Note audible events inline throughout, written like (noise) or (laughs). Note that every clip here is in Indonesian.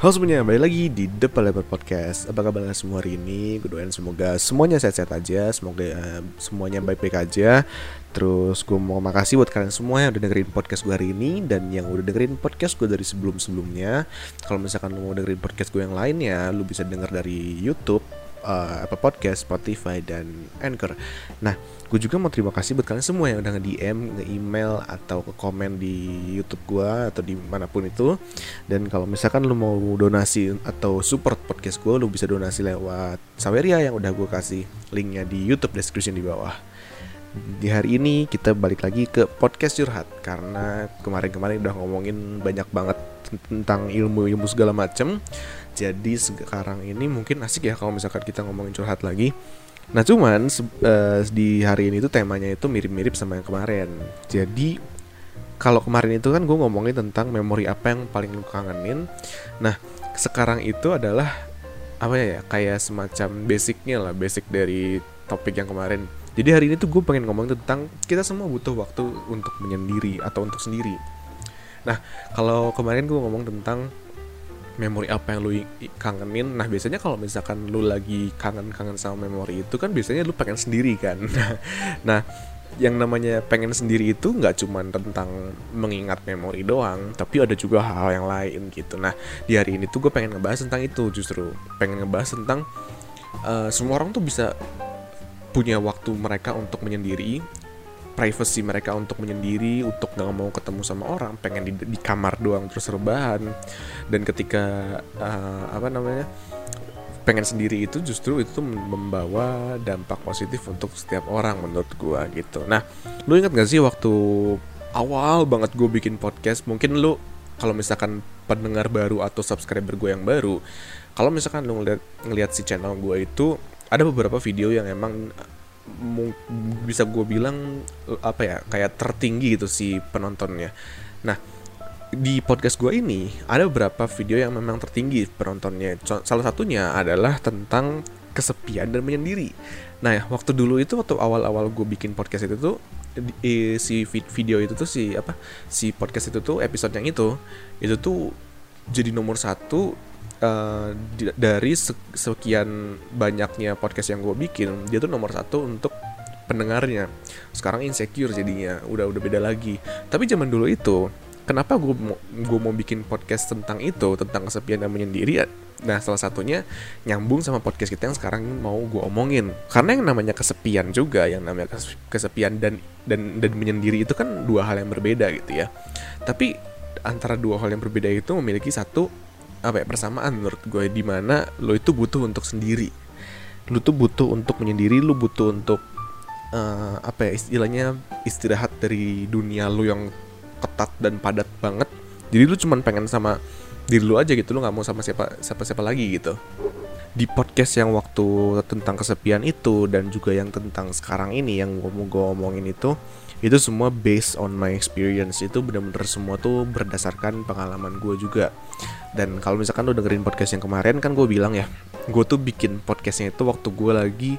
Halo semuanya, kembali lagi di Depan Layar Podcast. Apa kabar semua hari ini? Gue doain semoga semuanya sehat-sehat aja Semoga uh, semuanya baik-baik aja. Terus gue mau makasih buat kalian semua yang udah dengerin podcast gue hari ini Dan yang udah dengerin podcast gue dari sebelum-sebelumnya. Kalau misalkan lo mau dengerin podcast gue yang lainnya Lo bisa denger dari Youtube uh, apa podcast, Spotify dan Anchor. Nah, gue juga mau terima kasih buat kalian semua yang udah nge-DM, nge-email atau ke komen di YouTube gue atau di mana pun itu. Dan kalau misalkan lo mau donasi atau support podcast gue, lo bisa donasi lewat Saweria yang udah gue kasih linknya di YouTube description di bawah. Di hari ini kita balik lagi ke podcast curhat karena kemarin-kemarin udah ngomongin banyak banget tentang ilmu-ilmu segala macem jadi sekarang ini mungkin asik ya kalau misalkan kita ngomongin curhat lagi. Nah cuman uh, di hari ini tuh temanya itu mirip-mirip sama yang kemarin. Jadi kalau kemarin itu kan gue ngomongin tentang memori apa yang paling lu kangenin. Nah sekarang itu adalah apa ya kayak semacam basicnya lah, basic dari topik yang kemarin. Jadi hari ini tuh gue pengen ngomong tentang kita semua butuh waktu untuk menyendiri atau untuk sendiri. Nah kalau kemarin gue ngomong tentang memori apa yang lu kangenin. Nah biasanya kalau misalkan lu lagi kangen-kangen sama memori itu kan biasanya lu pengen sendiri kan. (laughs) Nah yang namanya pengen sendiri itu nggak cuma tentang mengingat memori doang tapi ada juga hal-hal yang lain gitu. Nah di hari ini tuh gue pengen ngebahas tentang itu justru. Pengen ngebahas tentang uh, semua orang tuh bisa punya waktu mereka untuk menyendiri privacy mereka untuk menyendiri untuk nggak mau ketemu sama orang pengen di, di kamar doang terus rebahan. Dan ketika uh, apa namanya pengen sendiri itu justru itu membawa dampak positif untuk setiap orang menurut gua gitu. Nah lu ingat gak sih waktu awal banget gue bikin podcast mungkin lu kalau misalkan pendengar baru atau subscriber gue yang baru kalau misalkan lu ngeliat, ngeliat si channel gue itu ada beberapa video yang emang bisa gue bilang apa ya kayak tertinggi gitu si penontonnya. Nah di podcast gue ini ada beberapa video yang memang tertinggi penontonnya. Salah satunya adalah tentang kesepian dan menyendiri. Nah waktu dulu itu waktu awal-awal gue bikin podcast itu tuh si video itu tuh si apa si podcast itu tuh episode yang itu itu tuh jadi nomor satu uh, dari sekian banyaknya podcast yang gue bikin dia tuh nomor satu untuk pendengarnya. Sekarang insecure jadinya udah udah beda lagi. Tapi zaman dulu itu kenapa gue gue mau bikin podcast tentang itu tentang kesepian dan menyendiri? Nah salah satunya nyambung sama podcast kita yang sekarang mau gue omongin. Karena yang namanya kesepian juga yang namanya kesepian dan dan dan menyendiri itu kan dua hal yang berbeda gitu ya. Tapi antara dua hal yang berbeda itu memiliki satu apa ya persamaan menurut gue di mana lo itu butuh untuk sendiri. Lo tuh butuh untuk menyendiri lo butuh untuk uh, apa ya istilahnya istirahat dari dunia lo yang ketat dan padat banget. Jadi lo cuman pengen sama diri lo aja gitu lo nggak mau sama siapa siapa siapa lagi gitu. Di podcast yang waktu tentang kesepian itu dan juga yang tentang sekarang ini yang gue mau gue omongin itu itu semua based on my experience. Itu benar-benar semua tuh berdasarkan pengalaman gue juga. Dan kalau misalkan lo dengerin podcast yang kemarin kan gue bilang ya gue tuh bikin podcastnya itu waktu gue lagi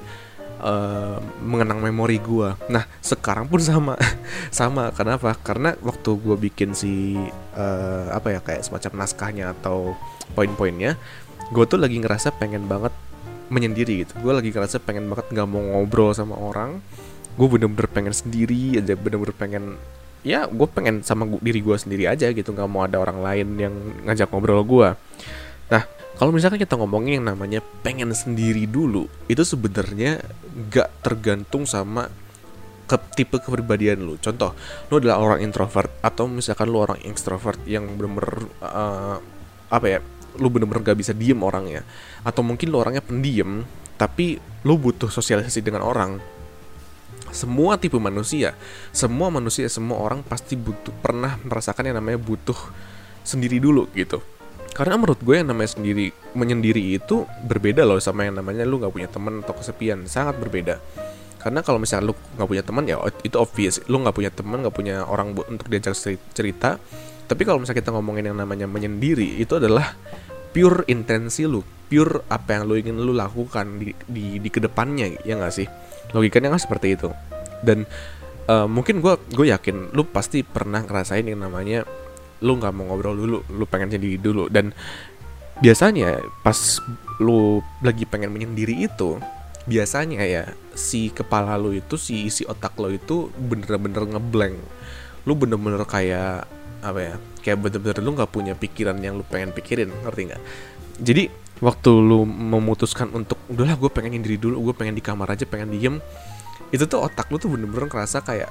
uh, mengenang memori gue nah sekarang pun sama. (laughs) Sama kenapa? Karena waktu gue bikin si uh, apa ya kayak semacam naskahnya atau poin-poinnya gue tuh lagi ngerasa pengen banget menyendiri gitu. Gue lagi ngerasa pengen banget nggak mau ngobrol sama orang gue bener-bener pengen sendiri aja bener-bener pengen ya gue pengen sama diri gue sendiri aja gitu nggak mau ada orang lain yang ngajak ngobrol gue nah kalau misalkan kita ngomongin yang namanya pengen sendiri dulu itu sebenarnya gak tergantung sama ke tipe kepribadian lu. Contoh lu adalah orang introvert atau misalkan lu orang extrovert yang bener-bener uh, apa ya lu bener-bener gak bisa diem orangnya. Atau mungkin lu orangnya pendiam tapi lu butuh sosialisasi dengan orang semua tipe manusia, semua manusia, semua orang pasti butuh pernah merasakan yang namanya butuh sendiri dulu gitu. Karena menurut gue yang namanya sendiri menyendiri itu berbeda loh sama yang namanya lu nggak punya teman atau kesepian, sangat berbeda. Karena kalau misalnya lu nggak punya teman ya itu obvious, lu nggak punya teman, nggak punya orang untuk diajak cerita. Tapi kalau misalnya kita ngomongin yang namanya menyendiri itu adalah pure intensi lu pure apa yang lu ingin lu lakukan di di, di ke depannya ya nggak sih logikanya kan seperti itu. Dan uh, mungkin gue gue yakin lu pasti pernah ngerasain yang namanya lu nggak mau ngobrol dulu lu pengen sendiri dulu. Dan biasanya pas lu lagi pengen menyendiri itu biasanya ya si kepala lu itu si isi otak lo itu bener-bener ngeblank lu bener-bener kayak apa ya kayak bener-bener lu nggak punya pikiran yang lu pengen pikirin ngerti nggak? Jadi waktu lu memutuskan untuk udahlah gue pengen nyendiri dulu gue pengen di kamar aja pengen diem itu tuh otak lu tuh bener-bener ngerasa kayak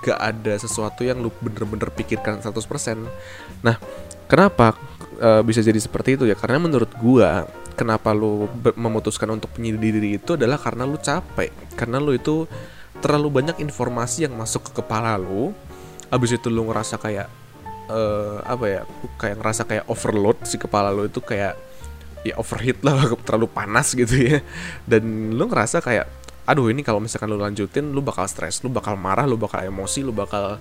gak ada sesuatu yang lu bener-bener pikirkan 100% nah kenapa uh, bisa jadi seperti itu ya? Karena menurut gue kenapa lu memutuskan untuk penyendiri itu adalah karena lu capek. Karena lu itu terlalu banyak informasi yang masuk ke kepala lu abis itu lu ngerasa kayak uh, apa ya kayak ngerasa kayak overload si kepala lu itu kayak ya overheat lah (laughs) terlalu panas gitu ya. Dan lu ngerasa kayak aduh ini kalau misalkan lu lanjutin lu bakal stres lu bakal marah lu bakal emosi lu bakal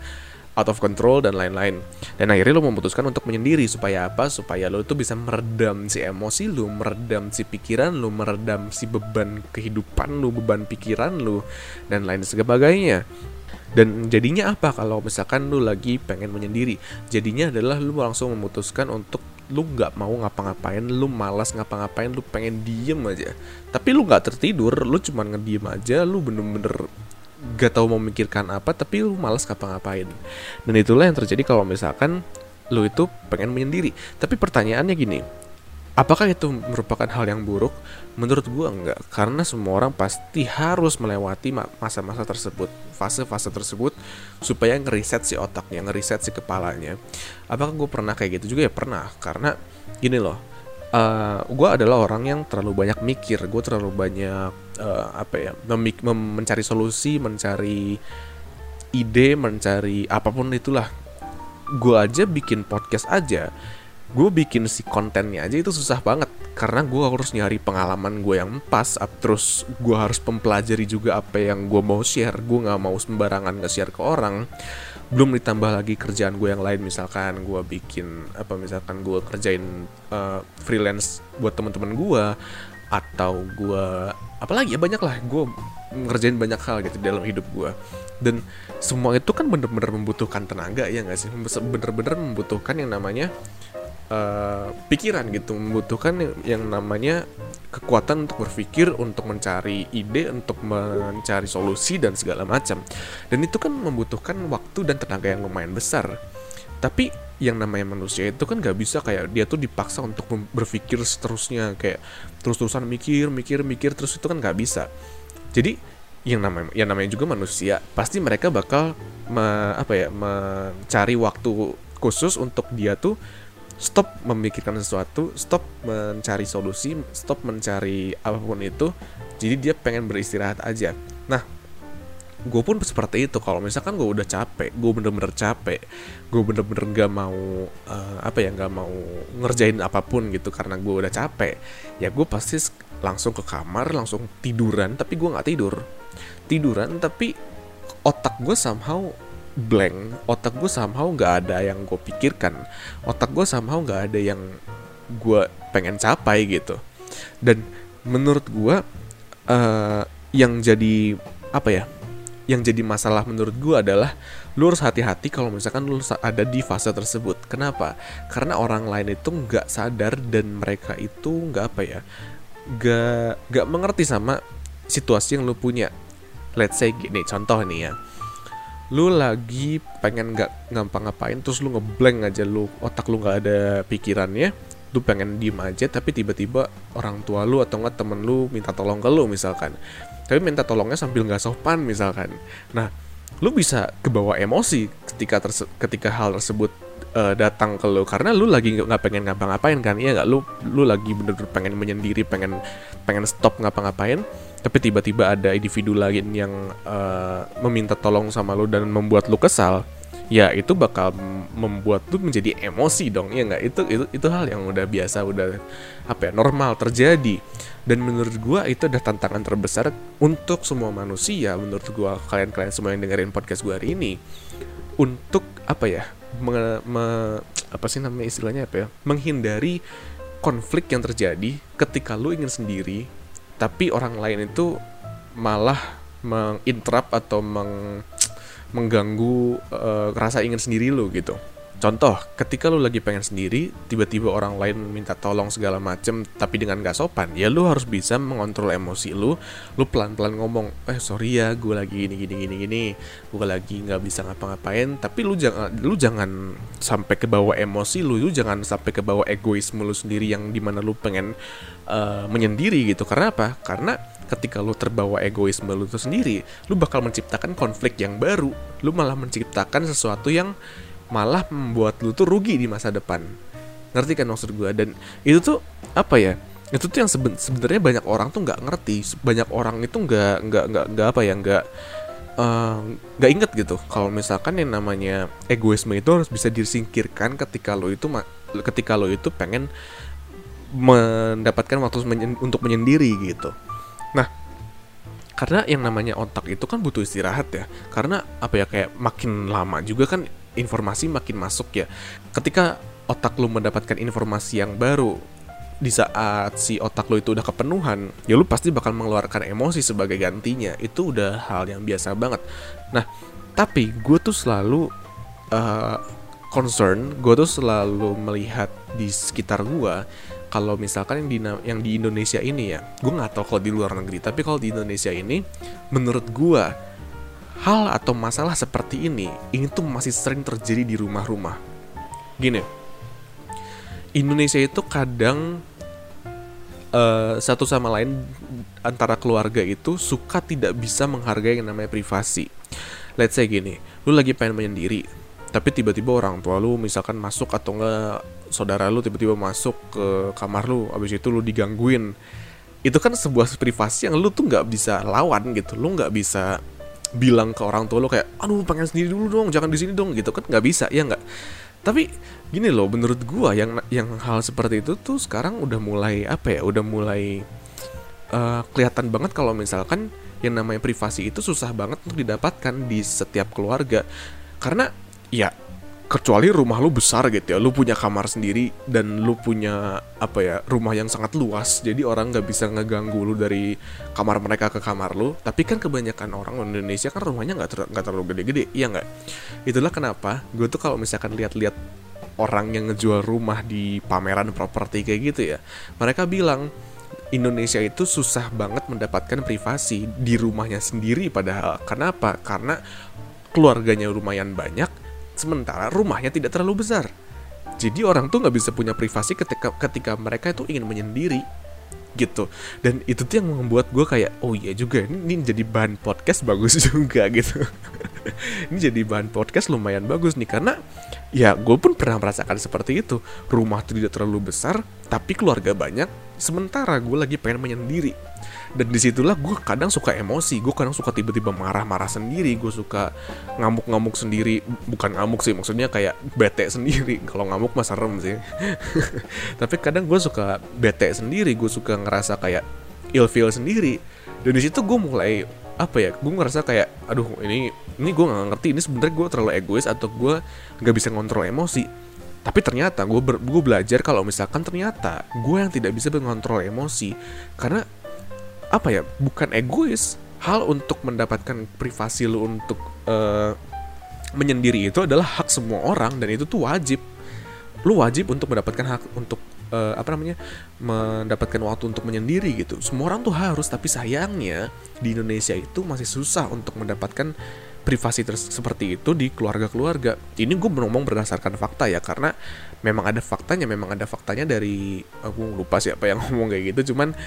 out of control dan lain-lain. Dan akhirnya lu memutuskan untuk menyendiri supaya apa? Supaya lu tuh bisa meredam si emosi lu meredam si pikiran lu meredam si beban kehidupan lu beban pikiran lu dan lain sebagainya. Dan jadinya apa kalau misalkan lu lagi pengen menyendiri? Jadinya adalah lu langsung memutuskan untuk lu nggak mau ngapa-ngapain lu malas ngapa-ngapain lu pengen diem aja. Tapi lu nggak tertidur lu cuma ngediem aja lu bener-bener gak tahu mau mikirkan apa tapi lu malas ngapa-ngapain. Dan itulah yang terjadi kalau misalkan lu itu pengen menyendiri. Tapi pertanyaannya gini Apakah itu merupakan hal yang buruk? Menurut gue enggak, karena semua orang pasti harus melewati masa-masa tersebut, fase-fase tersebut, supaya ngeriset si otaknya, ngeriset si kepalanya. Apakah gue pernah kayak gitu juga ya pernah, karena gini loh, uh, eh, gue adalah orang yang terlalu banyak mikir, gue terlalu banyak uh, apa ya, mencari solusi, mencari ide, mencari apa pun itulah. Gue aja bikin podcast aja gue bikin si kontennya aja itu susah banget. Karena gue harus nyari pengalaman gue yang pas terus gue harus mempelajari juga apa yang gue mau share. Gue nggak mau sembarangan nge-share ke orang. Belum ditambah lagi kerjaan gue yang lain. Misalkan gue bikin apa misalkan gue kerjain uh, freelance buat teman-teman gue atau gue apalagi ya banyak lah. Gue ngerjain banyak hal gitu dalam hidup gue dan semua itu kan bener-bener membutuhkan tenaga ya nggak sih? Bener-bener membutuhkan yang namanya uh, pikiran gitu membutuhkan yang, yang namanya kekuatan untuk berpikir untuk mencari ide untuk mencari solusi dan segala macam. Dan itu kan membutuhkan waktu dan tenaga yang lumayan besar. Tapi yang namanya manusia itu kan gak bisa kayak dia tuh dipaksa untuk berpikir seterusnya kayak terus-terusan mikir mikir mikir terus itu kan gak bisa. Jadi yang namanya yang namanya juga manusia pasti mereka bakal me, apa ya mencari waktu khusus untuk dia tuh stop memikirkan sesuatu, stop mencari solusi, stop mencari apa pun itu. Jadi dia pengen beristirahat aja. Nah, gue pun seperti itu. Kalau misalkan gue udah capek, gue bener-bener capek, gue bener-bener gak mau uh, apa ya, gak mau ngerjain apa pun gitu karena gue udah capek. Ya gue pasti langsung ke kamar, langsung tiduran. Tapi gue nggak tidur, tiduran. Tapi otak gue somehow blank otak gue somehow nggak ada yang gue pikirkan otak gue somehow nggak ada yang gue pengen capai gitu dan menurut gue uh, yang jadi apa ya yang jadi masalah menurut gue adalah lu harus hati-hati kalau misalkan lu ada di fase tersebut. Kenapa? Karena orang lain itu nggak sadar dan mereka itu nggak apa ya, nggak nggak mengerti sama situasi yang lu punya. Let's say gini, contoh nih ya lu lagi pengen nggak ngapa-ngapain terus lu ngeblank aja lu otak lu nggak ada pikirannya lu pengen diem aja tapi tiba-tiba orang tua lu atau nggak temen lu minta tolong ke lu misalkan. Tapi minta tolongnya sambil nggak sopan misalkan. Nah lu bisa kebawa emosi ketika terse ketika hal tersebut uh, datang ke lu. Karena lu lagi nggak pengen ngapa-ngapain kan iya nggak? Lu lu lagi bener-bener pengen menyendiri pengen pengen stop ngapa-ngapain. Tapi tiba-tiba ada individu lain yang uh, meminta tolong sama lo dan membuat lo kesal ya itu bakal membuat lu menjadi emosi dong ya nggak? Itu itu itu hal yang udah biasa udah apa ya normal terjadi. Dan menurut gua itu adalah tantangan terbesar untuk semua manusia menurut gua kalian-kalian semua yang dengerin podcast gua hari ini. Untuk apa ya me, me, apa sih namanya istilahnya apa ya menghindari konflik yang terjadi ketika lu ingin sendiri tapi orang lain itu malah menginterrupt atau meng mengganggu uh, rasa ingin sendiri lu gitu Contoh, ketika lu lagi pengen sendiri, tiba-tiba orang lain minta tolong segala macem, tapi dengan gak sopan, ya lu harus bisa mengontrol emosi lu. Lu pelan-pelan ngomong, eh sorry ya, gue lagi gini gini gini gini, gue lagi nggak bisa ngapa-ngapain. Tapi lu jangan, lu jangan sampai ke bawah emosi lu, lu jangan sampai ke bawah egoisme lu sendiri yang di mana lu pengen uh, menyendiri gitu. Karena apa? Karena ketika lu terbawa egoisme lu itu sendiri, lu bakal menciptakan konflik yang baru. Lu malah menciptakan sesuatu yang malah membuat lu tuh rugi di masa depan. Ngerti kan maksud gue dan itu tuh apa ya itu tuh yang seben sebenarnya banyak orang tuh nggak ngerti. Banyak orang itu nggak nggak nggak nggak apa ya nggak eh, nggak uh, inget gitu. Kalau misalkan yang namanya egoisme itu harus bisa disingkirkan ketika lo itu ketika lo itu pengen mendapatkan waktu menyen untuk menyendiri gitu. Nah karena yang namanya otak itu kan butuh istirahat ya. Karena apa ya kayak makin lama juga kan informasi makin masuk ya. Ketika otak lu mendapatkan informasi yang baru, di saat si otak lu itu udah kepenuhan, ya lu pasti bakal mengeluarkan emosi sebagai gantinya. Itu udah hal yang biasa banget. Nah, tapi gue tuh selalu uh, concern, gue tuh selalu melihat di sekitar gue kalau misalkan yang di yang di Indonesia ini ya, gue nggak tahu kalau di luar negeri, tapi kalau di Indonesia ini, menurut gue hal atau masalah seperti ini ini tuh masih sering terjadi di rumah-rumah. Gini, Indonesia itu kadang uh, satu sama lain antara keluarga itu suka tidak bisa menghargai yang namanya privasi. Let's say gini, lu lagi pengen menyendiri, tapi tiba-tiba orang tua lu misalkan masuk atau enggak saudara lu tiba-tiba masuk ke kamar lu, abis itu lu digangguin. Itu kan sebuah privasi yang lu tuh nggak bisa lawan gitu, lu nggak bisa bilang ke orang tua lo kayak aduh pengen sendiri dulu dong jangan di sini dong gitu kan nggak bisa ya nggak? Tapi gini loh menurut gua yang yang hal seperti itu tuh sekarang udah mulai apa ya udah mulai uh, kelihatan banget kalau misalkan yang namanya privasi itu susah banget untuk didapatkan di setiap keluarga. Karena ya kecuali rumah lu besar gitu ya lu punya kamar sendiri dan lu punya apa ya rumah yang sangat luas jadi orang nggak bisa ngeganggu lu dari kamar mereka ke kamar lu. Tapi kan kebanyakan orang Indonesia kan rumahnya nggak ter terlalu gede-gede iya nggak? Itulah kenapa gue tuh kalau misalkan lihat-lihat orang yang ngejual rumah di pameran properti kayak gitu ya mereka bilang Indonesia itu susah banget mendapatkan privasi di rumahnya sendiri padahal. Kenapa? Karena keluarganya lumayan banyak sementara rumahnya tidak terlalu besar. Jadi orang tuh nggak bisa punya privasi ketika ketika mereka itu ingin menyendiri gitu dan itu tuh yang membuat gue kayak oh iya juga ini, ini jadi bahan podcast bagus (laughs) juga gitu (laughs) ini jadi bahan podcast lumayan bagus nih karena ya gue pun pernah merasakan seperti itu. Rumah tidak terlalu besar tapi keluarga banyak. Sementara gue lagi pengen menyendiri. Dan di situlah gue kadang suka emosi. Gue kadang suka tiba-tiba marah-marah sendiri. Gue suka ngamuk-ngamuk sendiri. Bukan ngamuk sih maksudnya kayak bete sendiri. (laughs) Kalau ngamuk mah serem sih. (laughs) Tapi kadang gue suka bete sendiri. Gue suka ngerasa kayak ilfeel sendiri. Dan di situ gue mulai apa ya gue ngerasa kayak aduh ini ini gue nggak ngerti ini sebenarnya gue terlalu egois atau gue nggak bisa ngontrol emosi. Tapi ternyata gue gue belajar kalau misalkan ternyata gue yang tidak bisa mengontrol emosi karena apa ya bukan egois hal untuk mendapatkan privasi lu untuk uh, menyendiri itu adalah hak semua orang dan itu tuh wajib. Lu wajib untuk mendapatkan hak untuk uh, apa namanya mendapatkan waktu untuk menyendiri gitu semua orang tuh harus tapi sayangnya di Indonesia itu masih susah untuk mendapatkan privasi seperti itu di keluarga-keluarga ini gue ngomong berdasarkan fakta ya karena memang ada faktanya memang ada faktanya dari aku lupa siapa yang (laughs) ngomong kayak gitu cuman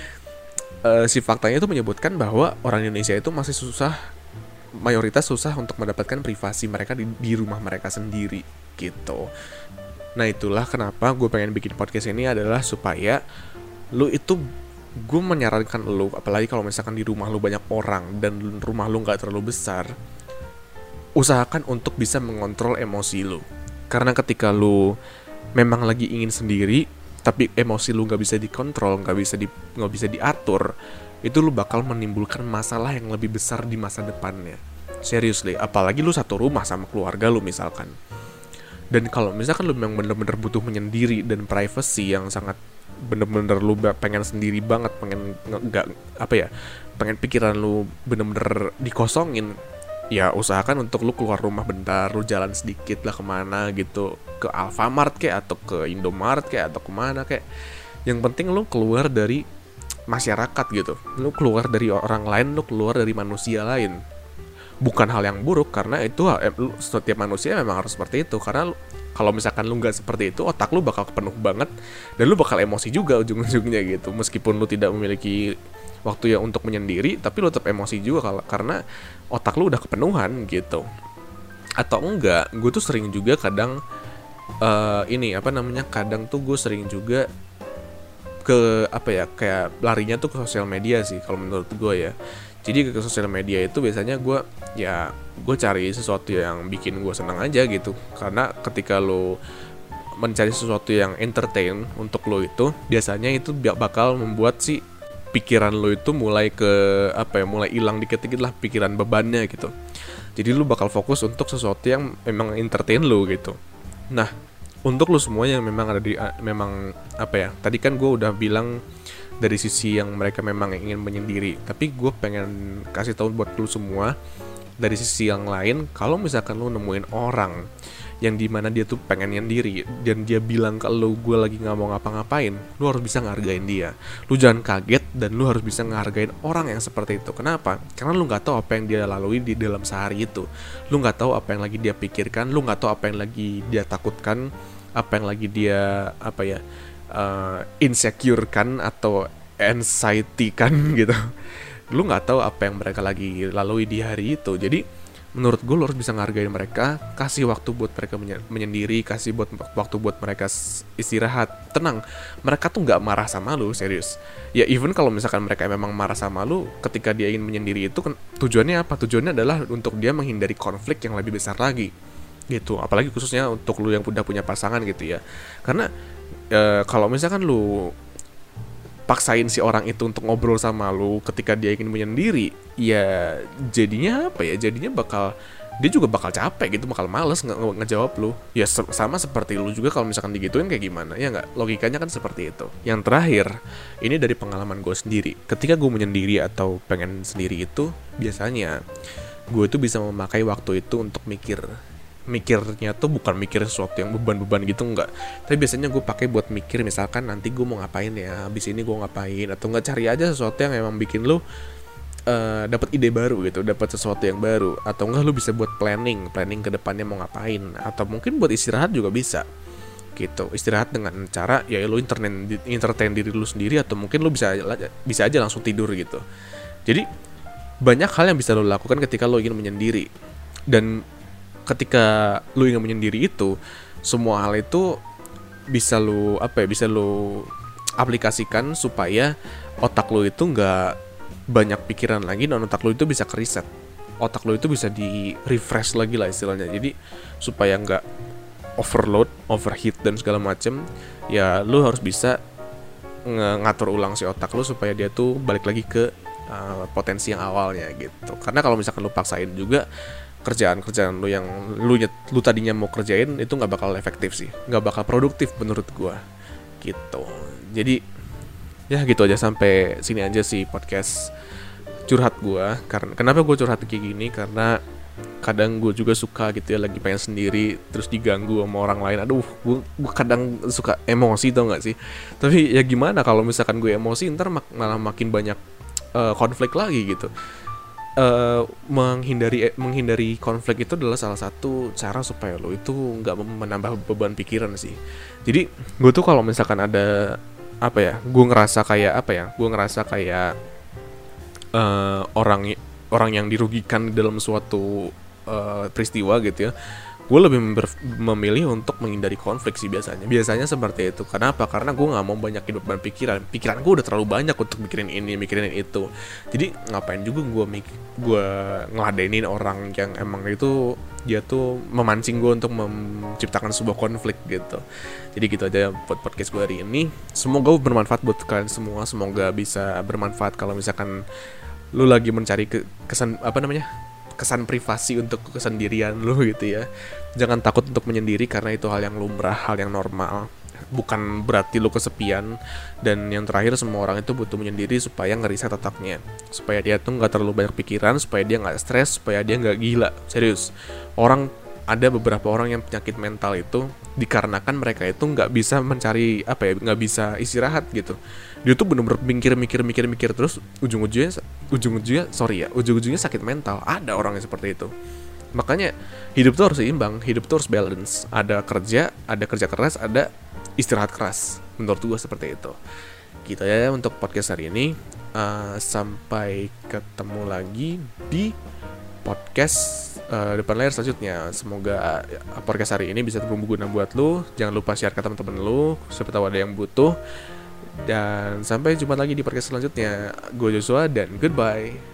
uh, si faktanya itu menyebutkan bahwa orang Indonesia itu masih susah mayoritas susah untuk mendapatkan privasi mereka di, di rumah mereka sendiri gitu. Nah itulah kenapa gue pengen bikin podcast ini adalah supaya lu itu gue menyarankan lu apalagi kalau misalkan di rumah lu banyak orang dan rumah lu nggak terlalu besar usahakan untuk bisa mengontrol emosi lu. Karena ketika lu memang lagi ingin sendiri tapi emosi lu nggak bisa dikontrol nggak bisa di nggak bisa diatur itu lu bakal menimbulkan masalah yang lebih besar di masa depannya. Seriously apalagi lu satu rumah sama keluarga lu misalkan dan kalau misalkan lu memang bener-bener butuh menyendiri dan privacy yang sangat bener-bener lu pengen sendiri banget pengen nggak apa ya pengen pikiran lu bener-bener dikosongin ya usahakan untuk lu keluar rumah bentar lu jalan sedikit lah ke mana gitu ke Alfamart kayak atau ke Indomaret kayak atau ke mana kayak yang penting lu keluar dari masyarakat gitu. Lu keluar dari orang lain lu keluar dari manusia lain bukan hal yang buruk karena itu eh, setiap manusia memang harus seperti itu. Karena kalau misalkan lu nggak seperti itu otak lu bakal penuh banget dan lu bakal emosi juga ujung-ujungnya gitu. Meskipun lu tidak memiliki waktu yang untuk menyendiri tapi lu tetap emosi juga karena otak lu udah kepenuhan gitu. Atau enggak gue tuh sering juga kadang uh, ini apa namanya kadang tuh gue sering juga ke apa ya kayak larinya tuh ke sosial media sih kalau menurut gue ya. Jadi ke sosial media itu biasanya gue ya gue cari sesuatu yang bikin gue senang aja gitu. Karena ketika lo mencari sesuatu yang entertain untuk lo itu biasanya itu bakal membuat si pikiran lo itu mulai ke apa ya mulai hilang dikit-dikit lah pikiran bebannya gitu. Jadi lo bakal fokus untuk sesuatu yang memang entertain lo gitu. Nah untuk lo semua yang memang ada di memang apa ya tadi kan gue udah bilang dari sisi yang mereka memang ingin menyendiri tapi gue pengen kasih tahu buat lu semua dari sisi yang lain kalau misalkan lu nemuin orang yang di mana dia tuh pengen nyendiri dan dia bilang ke lu gue lagi nggak mau ngapa-ngapain lu harus bisa ngargain dia. Lu jangan kaget dan lu harus bisa ngargain orang yang seperti itu. Kenapa? Karena lu nggak tahu apa yang dia lalui di dalam sehari itu. Lu nggak tahu apa yang lagi dia pikirkan lu nggak tahu apa yang lagi dia takutkan apa yang lagi dia apa ya uh, insecure kan atau anxiety kan (laughs) gitu. Lu nggak tahu apa yang mereka lagi lalui di hari itu. Jadi menurut gue lo harus bisa ngargain mereka kasih waktu buat mereka menyendiri kasih buat waktu buat mereka istirahat. Tenang mereka tuh nggak marah sama lu serius. Ya even kalau misalkan mereka memang marah sama lu ketika dia ingin menyendiri itu kan tujuannya apa? Tujuannya adalah untuk dia menghindari konflik yang lebih besar lagi. Gitu apalagi khususnya untuk lu yang udah punya pasangan gitu ya. Karena e, kalau misalkan lu paksain si orang itu untuk ngobrol sama lu ketika dia ingin menyendiri ya jadinya apa ya? Jadinya bakal dia juga bakal capek gitu bakal males nge nge ngejawab lu. Ya se sama seperti lu juga kalau misalkan digituin kayak gimana ya nggak? Logikanya kan seperti itu. Yang terakhir ini dari pengalaman gue sendiri. Ketika gue menyendiri atau pengen sendiri itu biasanya gue tuh bisa memakai waktu itu untuk mikir mikirnya tuh bukan mikir sesuatu yang beban-beban gitu enggak. Tapi biasanya gue pakai buat mikir misalkan nanti gue mau ngapain ya habis ini gue ngapain atau enggak cari aja sesuatu yang emang bikin lu uh, dapat ide baru gitu dapat sesuatu yang baru. Atau enggak lu bisa buat planning planning ke depannya mau ngapain. Atau mungkin buat istirahat juga bisa gitu. Istirahat dengan cara ya lu internet entertain diri lu sendiri atau mungkin lu bisa bisa aja langsung tidur gitu. Jadi banyak hal yang bisa lo lakukan ketika lo ingin menyendiri. Dan ketika lu ingin menyendiri itu semua hal itu bisa lu apa ya bisa lu aplikasikan supaya otak lu itu nggak banyak pikiran lagi dan otak lu itu bisa keriset otak lu itu bisa di refresh lagi lah istilahnya. Jadi supaya nggak overload overheat dan segala macem ya lu harus bisa ngatur ulang si otak lu supaya dia tuh balik lagi ke uh, potensi yang awalnya gitu. Karena kalau misalkan lu paksain juga kerjaan-kerjaan lu yang lu lu tadinya mau kerjain itu nggak bakal efektif sih. Nggak bakal produktif menurut gua. Gitu. Jadi ya gitu aja sampai sini aja sih podcast curhat gua. Karena kenapa gua curhat kayak gini? Karena kadang gue juga suka gitu ya lagi pengen sendiri terus diganggu sama orang lain. Aduh gue, kadang suka emosi tau gak sih? Tapi ya gimana kalau misalkan gue emosi ntar mak malah makin banyak uh, konflik lagi gitu uh, menghindari eh, menghindari konflik itu adalah salah satu cara supaya lo itu nggak menambah beban pikiran sih. Jadi gue tuh kalau misalkan ada apa ya gue ngerasa kayak apa ya gue ngerasa kayak uh, orang orang yang dirugikan dalam suatu uh, peristiwa gitu ya gue lebih memilih untuk menghindari konflik sih biasanya. Biasanya seperti itu. Kenapa karena gue nggak mau banyak hidup dan pikiran pikiran gue udah terlalu banyak untuk mikirin ini mikirin itu. Jadi ngapain juga gue gue ngeladenin orang yang emang itu dia tuh memancing gue untuk menciptakan sebuah konflik gitu. Jadi gitu aja buat podcast gue hari ini. Semoga bermanfaat buat kalian semua. Semoga bisa bermanfaat kalau misalkan lu lagi mencari ke kesan apa namanya kesan privasi untuk kesendirian lu gitu ya. Jangan takut untuk menyendiri karena itu hal yang lumrah hal yang normal. Bukan berarti lu kesepian. Dan yang terakhir semua orang itu butuh menyendiri supaya ngeriset otaknya. Supaya dia tuh nggak terlalu banyak pikiran supaya dia nggak stres supaya dia nggak gila. Serius. Orang ada beberapa orang yang penyakit mental itu dikarenakan mereka itu nggak bisa mencari apa ya nggak bisa istirahat gitu. Dia tuh bener-bener mikir mikir mikir mikir terus ujung-ujungnya ujung-ujungnya sorry ya ujung-ujungnya sakit mental. Ada orang yang seperti itu. Makanya hidup tuh harus seimbang hidup tuh harus balance. Ada kerja ada kerja keras ada istirahat keras. Menurut gue seperti itu. Gitu ya untuk podcast hari ini. Uh, sampai ketemu lagi di podcast uh, depan layar selanjutnya. Semoga uh, podcast hari ini bisa berguna buat lu. Jangan lupa share ke teman-teman lu, siapa tahu ada yang butuh. Dan sampai jumpa lagi di podcast selanjutnya. Gue Joshua dan goodbye.